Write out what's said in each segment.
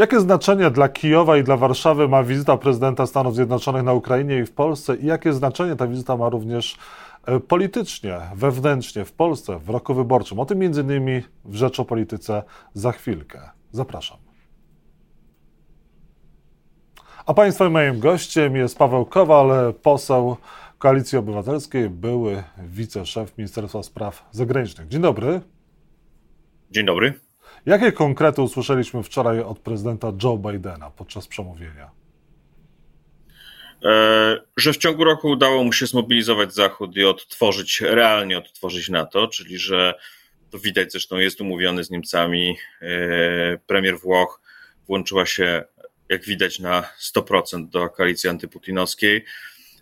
Jakie znaczenie dla Kijowa i dla Warszawy ma wizyta prezydenta Stanów Zjednoczonych na Ukrainie i w Polsce i jakie znaczenie ta wizyta ma również e, politycznie, wewnętrznie w Polsce w roku wyborczym? O tym między innymi w Rzecz o Polityce za chwilkę. Zapraszam. A Państwa moim gościem jest Paweł Kowal, poseł Koalicji Obywatelskiej, były wiceszef Ministerstwa Spraw Zagranicznych. Dzień dobry. Dzień dobry. Jakie konkrety usłyszeliśmy wczoraj od prezydenta Joe Bidena podczas przemówienia? E, że w ciągu roku udało mu się zmobilizować Zachód i odtworzyć, realnie odtworzyć NATO, czyli że to widać, zresztą jest umówiony z Niemcami. E, premier Włoch włączyła się, jak widać, na 100% do koalicji antyputinowskiej.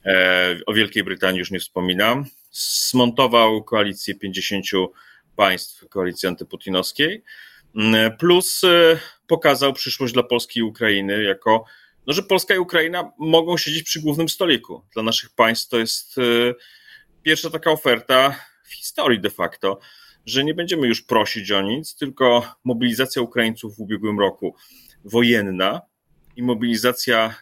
E, o Wielkiej Brytanii już nie wspominam. Smontował koalicję 50 państw koalicji antyputinowskiej. Mm, plus e, pokazał przyszłość dla Polski i Ukrainy jako, no, że Polska i Ukraina mogą siedzieć przy głównym stoliku. Dla naszych państw to jest e, pierwsza taka oferta w historii de facto, że nie będziemy już prosić o nic, tylko mobilizacja Ukraińców w ubiegłym roku wojenna i mobilizacja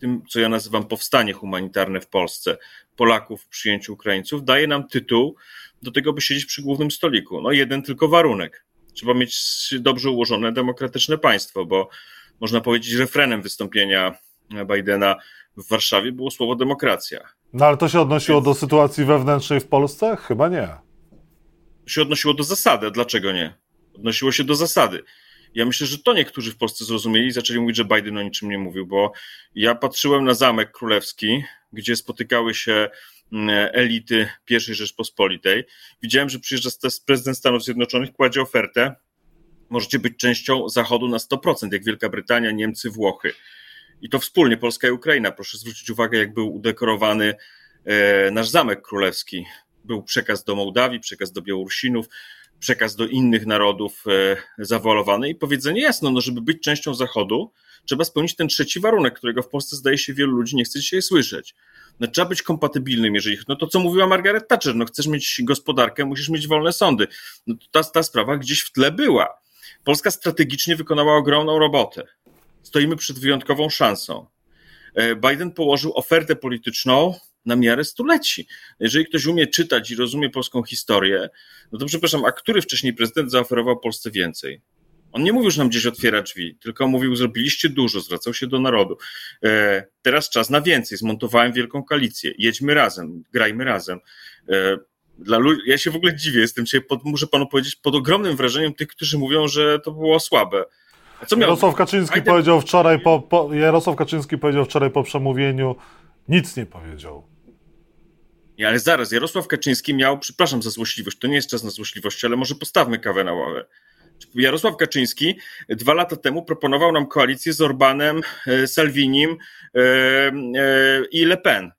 tym, co ja nazywam powstanie humanitarne w Polsce, Polaków w przyjęciu Ukraińców, daje nam tytuł do tego, by siedzieć przy głównym stoliku. No jeden tylko warunek trzeba mieć dobrze ułożone demokratyczne państwo, bo można powiedzieć, refrenem wystąpienia Bidena w Warszawie było słowo demokracja. No ale to się odnosiło Więc... do sytuacji wewnętrznej w Polsce? Chyba nie. To się odnosiło do zasady. Dlaczego nie? Odnosiło się do zasady. Ja myślę, że to niektórzy w Polsce zrozumieli i zaczęli mówić, że Biden o niczym nie mówił, bo ja patrzyłem na Zamek Królewski, gdzie spotykały się elity I Rzeczpospolitej. Widziałem, że przyjeżdża prezydent Stanów Zjednoczonych, kładzie ofertę. Możecie być częścią Zachodu na 100%, jak Wielka Brytania, Niemcy, Włochy. I to wspólnie, Polska i Ukraina. Proszę zwrócić uwagę, jak był udekorowany e, nasz Zamek Królewski. Był przekaz do Mołdawii, przekaz do Białorusinów, przekaz do innych narodów e, zawolowany i powiedzenie jasno, no żeby być częścią Zachodu, trzeba spełnić ten trzeci warunek, którego w Polsce zdaje się wielu ludzi nie chce dzisiaj słyszeć. No, trzeba być kompatybilnym, jeżeli, no to co mówiła Margaret Thatcher, no chcesz mieć gospodarkę, musisz mieć wolne sądy. No to ta, ta sprawa gdzieś w tle była. Polska strategicznie wykonała ogromną robotę. Stoimy przed wyjątkową szansą. E, Biden położył ofertę polityczną na miarę stuleci. Jeżeli ktoś umie czytać i rozumie polską historię, no to przepraszam, a który wcześniej prezydent zaoferował Polsce więcej? On nie mówił, że nam gdzieś otwiera drzwi, tylko mówił, zrobiliście dużo, zwracał się do narodu. E, teraz czas na więcej, zmontowałem wielką koalicję, jedźmy razem, grajmy razem. E, dla ludzi, ja się w ogóle dziwię, jestem dzisiaj, pod, muszę panu powiedzieć, pod ogromnym wrażeniem tych, którzy mówią, że to było słabe. Jarosław Kaczyński powiedział wczoraj po, po, Jarosław Kaczyński powiedział wczoraj po przemówieniu, nic nie powiedział. Nie, ale zaraz, Jarosław Kaczyński miał, przepraszam za złośliwość, to nie jest czas na złośliwość, ale może postawmy kawę na ławę. Jarosław Kaczyński dwa lata temu proponował nam koalicję z Orbanem, e, Salvinim e, e, i Le Pen.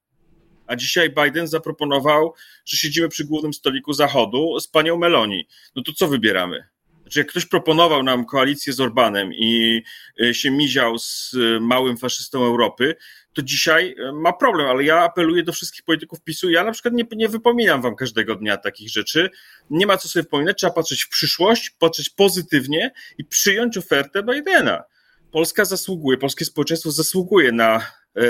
A dzisiaj Biden zaproponował, że siedzimy przy głównym stoliku Zachodu z panią Meloni. No to co wybieramy? Znaczy, jak ktoś proponował nam koalicję z Orbanem i się miział z małym faszystą Europy, to dzisiaj e, ma problem, ale ja apeluję do wszystkich polityków PiSu. Ja na przykład nie, nie wypominam wam każdego dnia takich rzeczy. Nie ma co sobie wypominać, trzeba patrzeć w przyszłość, patrzeć pozytywnie i przyjąć ofertę Bidena. Polska zasługuje, polskie społeczeństwo zasługuje na e,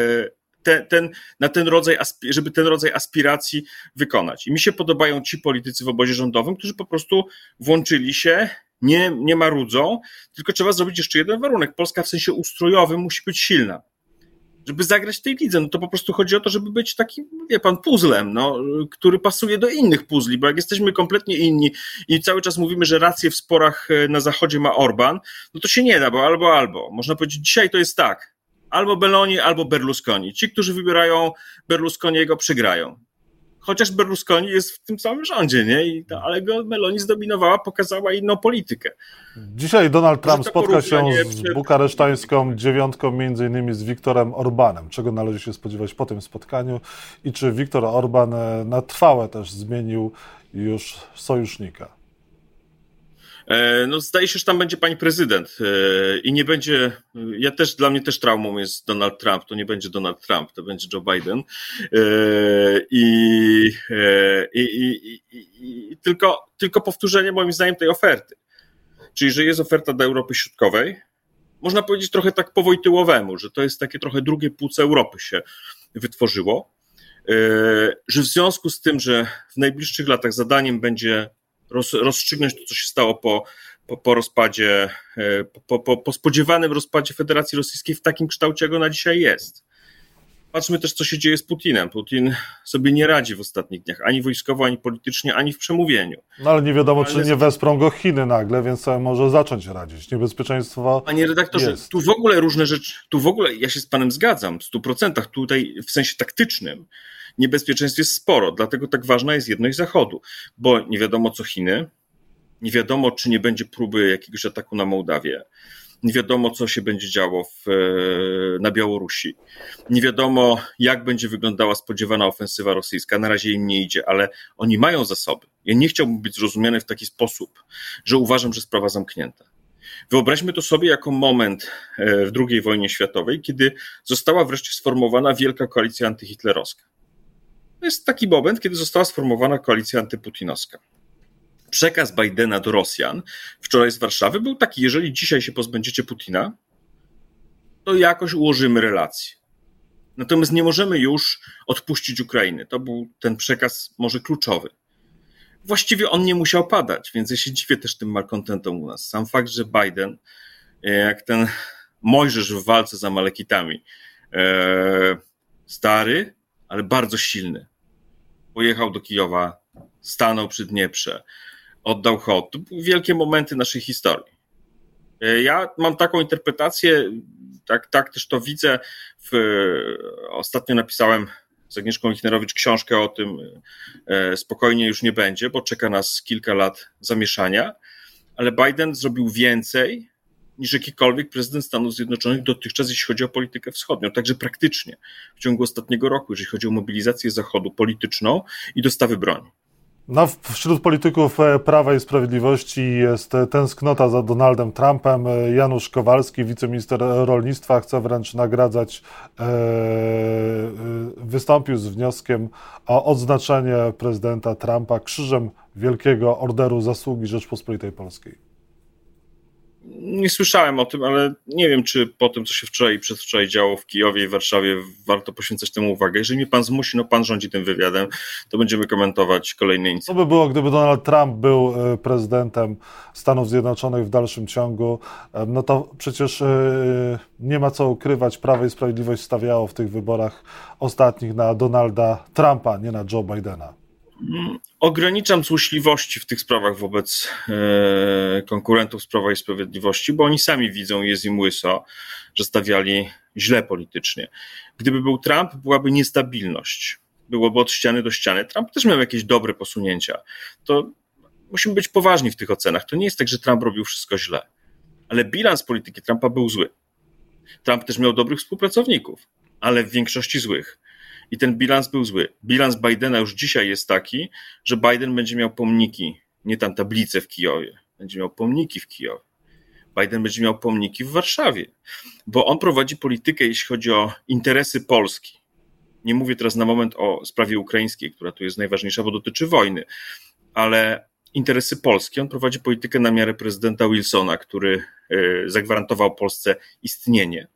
ten, ten, na ten rodzaj, żeby ten rodzaj aspiracji wykonać. I mi się podobają ci politycy w obozie rządowym, którzy po prostu włączyli się, nie, nie marudzą, tylko trzeba zrobić jeszcze jeden warunek. Polska w sensie ustrojowym musi być silna żeby zagrać w tej lidze. No to po prostu chodzi o to, żeby być takim, wie pan, puzzlem, no, który pasuje do innych puzli, bo jak jesteśmy kompletnie inni i cały czas mówimy, że rację w sporach e, na zachodzie ma Orban, no to się nie da, bo albo, albo. Można powiedzieć, dzisiaj to jest tak. Albo Belloni, albo Berlusconi. Ci, którzy wybierają Berlusconiego, przegrają chociaż Berlusconi jest w tym samym rządzie, nie? I to, ale go Meloni zdominowała, pokazała inną politykę. Dzisiaj Donald Trump spotka się z bukaresztańską dziewiątką, między innymi z Viktorem Orbanem. Czego należy się spodziewać po tym spotkaniu i czy Viktor Orban e, na trwałe też zmienił już sojusznika? E, no, zdaje się, że tam będzie pani prezydent e, i nie będzie. Ja też, dla mnie też traumą jest Donald Trump. To nie będzie Donald Trump, to będzie Joe Biden. E, I, i, i, i, tylko, tylko powtórzenie, moim zdaniem, tej oferty. Czyli, że jest oferta dla Europy Środkowej, można powiedzieć trochę tak po wojtyłowemu, że to jest takie trochę drugie płuce Europy się wytworzyło, że w związku z tym, że w najbliższych latach zadaniem będzie roz, rozstrzygnąć to, co się stało po, po, po rozpadzie, e, po, po, po spodziewanym rozpadzie Federacji Rosyjskiej w takim kształcie, jak ona dzisiaj jest. Patrzmy też, co się dzieje z Putinem. Putin sobie nie radzi w ostatnich dniach, ani wojskowo, ani politycznie, ani w przemówieniu. No ale nie wiadomo, ale... czy nie wesprą go Chiny nagle, więc sobie może zacząć radzić. Niebezpieczeństwo. Panie redaktorze, jest. tu w ogóle różne rzeczy, tu w ogóle ja się z panem zgadzam w stu procentach. Tutaj w sensie taktycznym niebezpieczeństw jest sporo, dlatego tak ważna jest jedność Zachodu, bo nie wiadomo co Chiny, nie wiadomo, czy nie będzie próby jakiegoś ataku na Mołdawię. Nie wiadomo, co się będzie działo w, e, na Białorusi. Nie wiadomo, jak będzie wyglądała spodziewana ofensywa rosyjska. Na razie im nie idzie, ale oni mają zasoby. Ja nie chciałbym być zrozumiany w taki sposób, że uważam, że sprawa zamknięta. Wyobraźmy to sobie jako moment e, w II wojnie światowej, kiedy została wreszcie sformowana wielka koalicja antyhitlerowska. Jest taki moment, kiedy została sformowana koalicja antyputinowska przekaz Bidena do Rosjan wczoraj z Warszawy był taki: jeżeli dzisiaj się pozbędziecie Putina, to jakoś ułożymy relacje. Natomiast nie możemy już odpuścić Ukrainy. To był ten przekaz może kluczowy. Właściwie on nie musiał padać, więc ja się dziwię też tym malkontentom u nas. Sam fakt, że Biden, e, jak ten Mojżesz w walce z Amalekitami, e, stary, ale bardzo silny, pojechał do Kijowa, stanął przy Dnieprze, oddał hołd. To były wielkie momenty naszej historii. E, ja mam taką interpretację, tak, tak też to widzę. W, ostatnio napisałem z Agnieszką Lichnerowicz książkę o tym, e, spokojnie już nie będzie, bo czeka nas kilka lat zamieszania, ale Biden zrobił więcej niż jakikolwiek prezydent Stanów Zjednoczonych dotychczas, jeśli chodzi o politykę wschodnią, także praktycznie w ciągu ostatniego roku, jeżeli chodzi o mobilizację Zachodu polityczną i dostawy broni. No, wśród polityków e, Prawa i Sprawiedliwości jest e, tęsknota za Donaldem Trumpem. E, Janusz Kowalski, wiceminister rolnictwa, chce wręcz nagradzać, wystąpił z wnioskiem o odznaczenie prezydenta Trumpa krzyżem Wielkiego Orderu Zasługi Rzeczpospolitej Polskiej nie słyszałem o tym, ale nie wiem, czy po tym, co się wczoraj i przedwczoraj działo w Kijowie i Warszawie, warto poświęcać temu uwagę. Jeżeli mnie pan zmusi, no pan rządzi tym wywiadem, to będziemy komentować kolejne inicjatywy. Co by było, gdyby Donald Trump był e, prezydentem Stanów Zjednoczonych w dalszym ciągu? E, no to przecież e, nie ma co ukrywać, Prawo i Sprawiedliwość stawiało w tych wyborach ostatnich na Donalda Trumpa, nie na Joe Bidena. Ograniczam złośliwości w tych sprawach wobec e, konkurentów z Prawa i Sprawiedliwości, bo oni sami widzą, jest im łyso, że stawiali źle politycznie. Gdyby był Trump, byłaby niestabilność. Byłoby od ściany do ściany. Trump też miał jakieś dobre posunięcia. To musimy być poważni w tych ocenach. To nie jest tak, że Trump robił wszystko źle. Ale bilans polityki Trumpa był zły. Trump też miał dobrych współpracowników, ale w większości złych i ten bilans był zły. Bilans Bidena już dzisiaj jest taki, że Biden będzie miał pomniki, nie tam tablice w Kijowie, będzie miał pomniki w Kijowie. Biden będzie miał pomniki w Warszawie, bo on prowadzi politykę, jeśli chodzi o interesy Polski. Nie mówię teraz na moment o sprawie ukraińskiej, która tu jest najważniejsza, bo dotyczy wojny, ale interesy Polski. On prowadzi politykę na miarę prezydenta Wilsona, który e, zagwarantował Polsce istnienie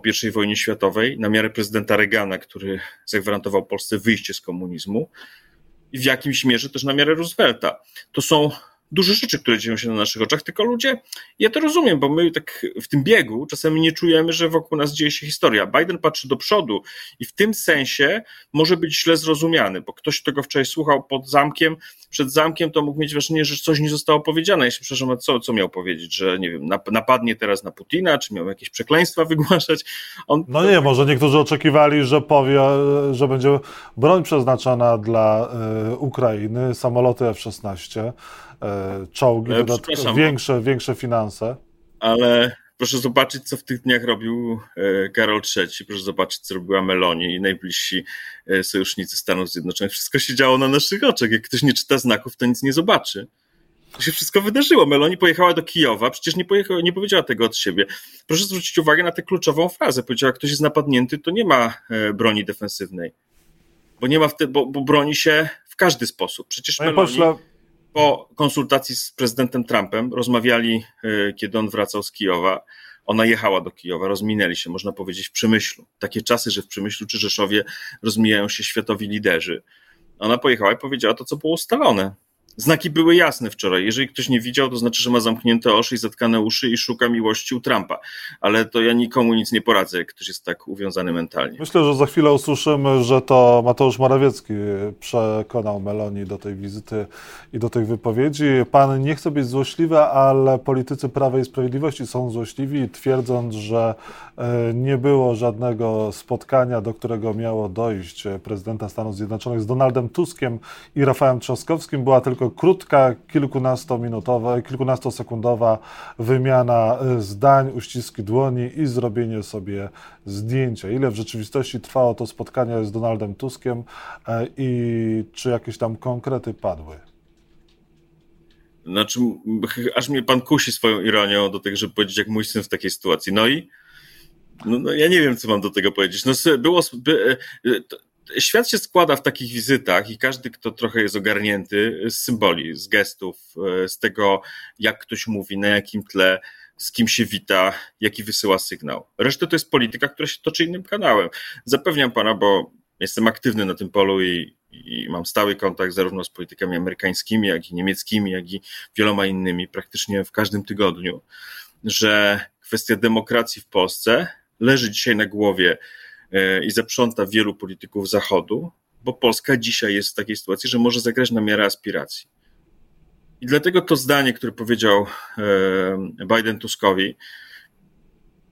po I wojnie światowej, na miarę prezydenta Reagana, który zagwarantował Polsce wyjście z komunizmu, i w jakimś mierze też na miarę Roosevelta. To są duże rzeczy, które dzieją się na naszych oczach, tylko ludzie, ja to rozumiem, bo my tak w tym biegu czasami nie czujemy, że wokół nas dzieje się historia. Biden patrzy do przodu i w tym sensie może być źle zrozumiany, bo ktoś tego wczoraj słuchał pod zamkiem, przed zamkiem, to mógł mieć wrażenie, że coś nie zostało powiedziane. Ja się przepraszam, co, co miał powiedzieć, że nie wiem, napadnie teraz na Putina, czy miał jakieś przekleństwa wygłaszać? On, no nie, może niektórzy oczekiwali, że powie, że będzie broń przeznaczona dla y, Ukrainy, samoloty F-16, E, czołgi, e, większe, większe finanse. Ale proszę zobaczyć, co w tych dniach robił e, Karol III, proszę zobaczyć, co robiła Meloni i najbliżsi sojusznicy Stanów Zjednoczonych. Wszystko się działo na naszych oczach. Jak ktoś nie czyta znaków, to nic nie zobaczy. To się wszystko wydarzyło. Meloni pojechała do Kijowa, przecież nie, pojechała, nie powiedziała tego od siebie. Proszę zwrócić uwagę na tę kluczową frazę. Powiedziała, jak ktoś jest napadnięty, to nie ma broni defensywnej. Bo nie ma, bo, bo broni się w każdy sposób. Przecież Meloni... Pośle po konsultacji z prezydentem Trumpem rozmawiali, e, kiedy on wracał z Kijowa. Ona jechała do Kijowa, rozminęli się, można powiedzieć, w Przemyślu. Takie czasy, że w Przemyślu czy Rzeszowie rozmijają się światowi liderzy. Ona pojechała i powiedziała to, co było ustalone. Znaki były jasne wczoraj. Jeżeli ktoś nie widział, to znaczy, że ma zamknięte oczy i zatkane uszy i szuka miłości u Trumpa. Ale to ja nikomu nic nie poradzę, jak ktoś jest tak uwiązany mentalnie. Myślę, że za chwilę usłyszymy, że to Mateusz Morawiecki przekonał Meloni do tej wizyty i do tych wypowiedzi. Pan nie chce być złośliwy, ale politycy Prawa i Sprawiedliwości są złośliwi, twierdząc, że e, nie było żadnego spotkania, do którego miało dojść prezydenta Stanów Zjednoczonych z Donaldem Tuskiem i Rafałem Trzaskowskim. Była tylko krótka, kilkunastominutowa, kilkunastosekundowa wymiana y, zdań, uściski dłoni i zrobienie sobie zdjęcia. Ile w rzeczywistości trwało to spotkanie z Donaldem Tuskiem e, i czy jakieś tam konkrety padły? Znaczy, aż mnie pan kusi swoją ironią do tego, żeby powiedzieć, jak mój syn w takiej sytuacji. No i no, no ja nie wiem, co mam do tego powiedzieć. No, było, by, e, świat się składa w takich wizytach i każdy, kto trochę jest ogarnięty z symboli, z gestów, e, z tego, jak ktoś mówi, na jakim tle, z kim się wita, jaki wysyła sygnał. Reszta to jest polityka, która się toczy innym kanałem. Zapewniam pana, bo jestem aktywny na tym polu i, i mam stały kontakt zarówno z politykami amerykańskimi, jak i niemieckimi, jak i wieloma innymi, praktycznie w każdym tygodniu, że kwestia demokracji w Polsce leży dzisiaj na głowie i zaprząta wielu polityków Zachodu, bo Polska dzisiaj jest w takiej sytuacji, że może zagrać na miarę aspiracji. I dlatego to zdanie, które powiedział e, Biden Tuskowi,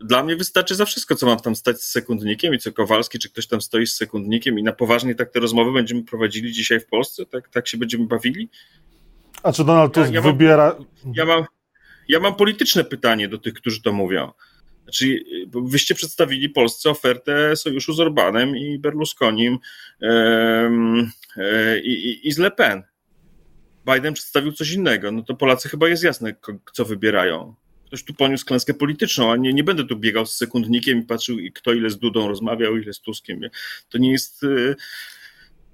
dla mnie wystarczy za wszystko, co mam tam stać z sekundnikiem i co Kowalski, czy ktoś tam stoi z sekundnikiem i na poważnie tak te rozmowy będziemy prowadzili dzisiaj w Polsce? Tak, tak się będziemy bawili? A czy Donald Tusk ja, ja wybiera... Mam, ja, mam, ja mam polityczne pytanie do tych, którzy to mówią. Znaczy, wyście przedstawili Polsce ofertę sojuszu z Orbanem i Berlusconim e, i, i z Le Pen. Biden przedstawił coś innego. No to Polacy chyba jest jasne, co wybierają. Ktoś tu poniósł klęskę polityczną, a nie, nie będę tu biegał z sekundnikiem i patrzył, kto ile z Dudą rozmawiał, ile z Tuskiem. To nie jest, e,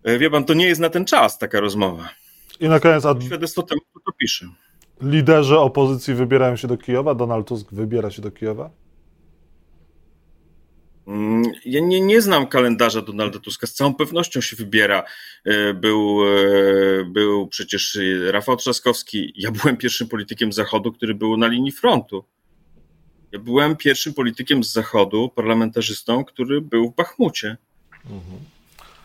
e, wie pan, to nie jest na ten czas taka rozmowa. I na koniec... A... Świadectwo temu, kto to pisze. Liderzy opozycji wybierają się do Kijowa? Donald Tusk wybiera się do Kijowa? Mm, ja nie, nie znam kalendarza Donalda Tuska, z całą pewnością się wybiera. E, był, e, był przecież Rafał Trzaskowski. Ja byłem pierwszym politykiem Zachodu, który był na linii frontu. Ja byłem pierwszym politykiem z Zachodu, parlamentarzystą, który był w Bachmucie. Mhm.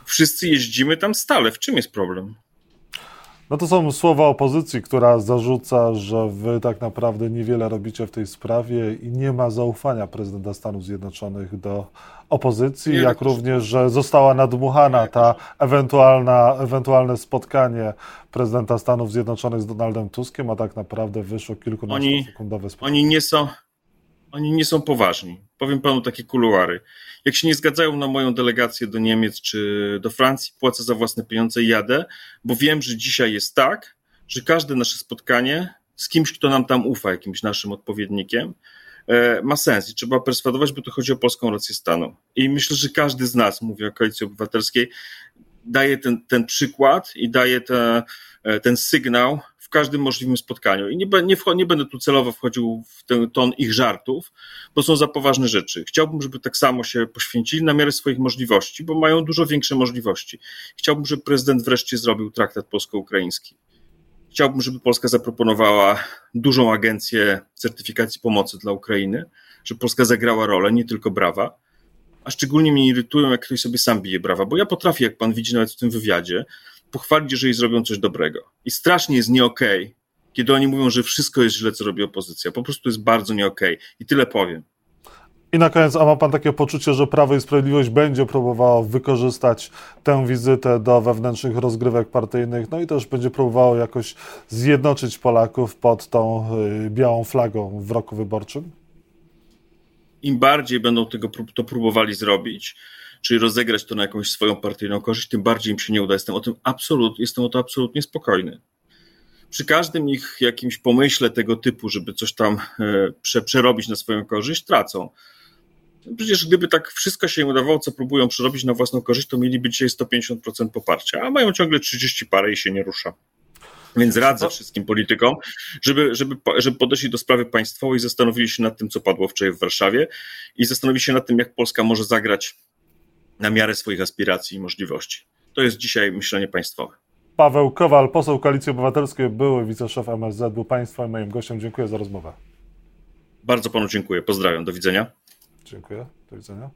Wszyscy jeździmy tam stale. W czym jest problem? No to są słowa opozycji, która zarzuca, że wy tak naprawdę niewiele robicie w tej sprawie i nie ma zaufania prezydenta Stanów Zjednoczonych do opozycji, nie, jak również, że została nadmuchana ta ewentualna, ewentualne spotkanie prezydenta Stanów Zjednoczonych z Donaldem Tuskiem, a tak naprawdę wyszło kilkunastosekundowe spotkanie. Oni nie są, oni nie są poważni. Powiem panu takie kuluary. Jak się nie zgadzają na moją delegację do Niemiec czy do Francji, płacę za własne pieniądze i jadę, bo wiem, że dzisiaj jest tak, że każde nasze spotkanie z kimś, kto nam tam ufa, jakimś naszym odpowiednikiem, e, ma sens i trzeba perswadować, bo to chodzi o polską rację stanu. I myślę, że każdy z nas, mówię o Koalicji Obywatelskiej, daje ten, ten przykład i daje te, e, ten sygnał w każdym możliwym spotkaniu. I nie, nie, nie będę tu celowo wchodził w ten ton ich żartów, bo są za poważne rzeczy. Chciałbym, żeby tak samo się poświęcili na miarę swoich możliwości, bo mają dużo większe możliwości. Chciałbym, żeby prezydent wreszcie zrobił traktat polsko-ukraiński. Chciałbym, żeby Polska zaproponowała dużą agencję certyfikacji pomocy dla Ukrainy, żeby Polska zagrała rolę, nie tylko brawa. A szczególnie mnie irytują, jak ktoś sobie sam bije brawa, bo ja potrafię, jak pan widzi nawet w tym wywiadzie, pochwalić, jeżeli zrobią coś dobrego. I strasznie jest nie okay, kiedy oni mówią, że wszystko jest źle, co robi opozycja. Po prostu jest bardzo nie. Okay. I tyle powiem. I na koniec, a ma pan takie poczucie, że Prawo i Sprawiedliwość będzie próbowało wykorzystać tę wizytę do wewnętrznych rozgrywek partyjnych, no i też będzie próbowało jakoś zjednoczyć Polaków pod tą y, białą flagą w roku wyborczym? Im bardziej będą tego, to próbowali zrobić, czyli rozegrać to na jakąś swoją partyjną korzyść, tym bardziej im się nie uda. Jestem o tym absolut, jestem o to absolutnie spokojny. Przy każdym ich jakimś pomyśle tego typu, żeby coś tam e, prze, przerobić na swoją korzyść, tracą. Przecież gdyby tak wszystko się im udawało, co próbują przerobić na własną korzyść, to mieliby dzisiaj 150% poparcia, a mają ciągle 30 parę i się nie rusza. Więc radzę wszystkim politykom, żeby, żeby, żeby podeszli do sprawy państwowej, zastanowili się nad tym, co padło wczoraj w Warszawie i zastanowili się nad tym, jak Polska może zagrać na miarę swoich aspiracji i możliwości. To jest dzisiaj myślenie państwowe. Paweł Kowal, poseł Koalicji Obywatelskiej, były wiceszef MSZ, był Państwa moim gościem. Dziękuję za rozmowę. Bardzo panu dziękuję. Pozdrawiam. Do widzenia. Dziękuję. Do widzenia.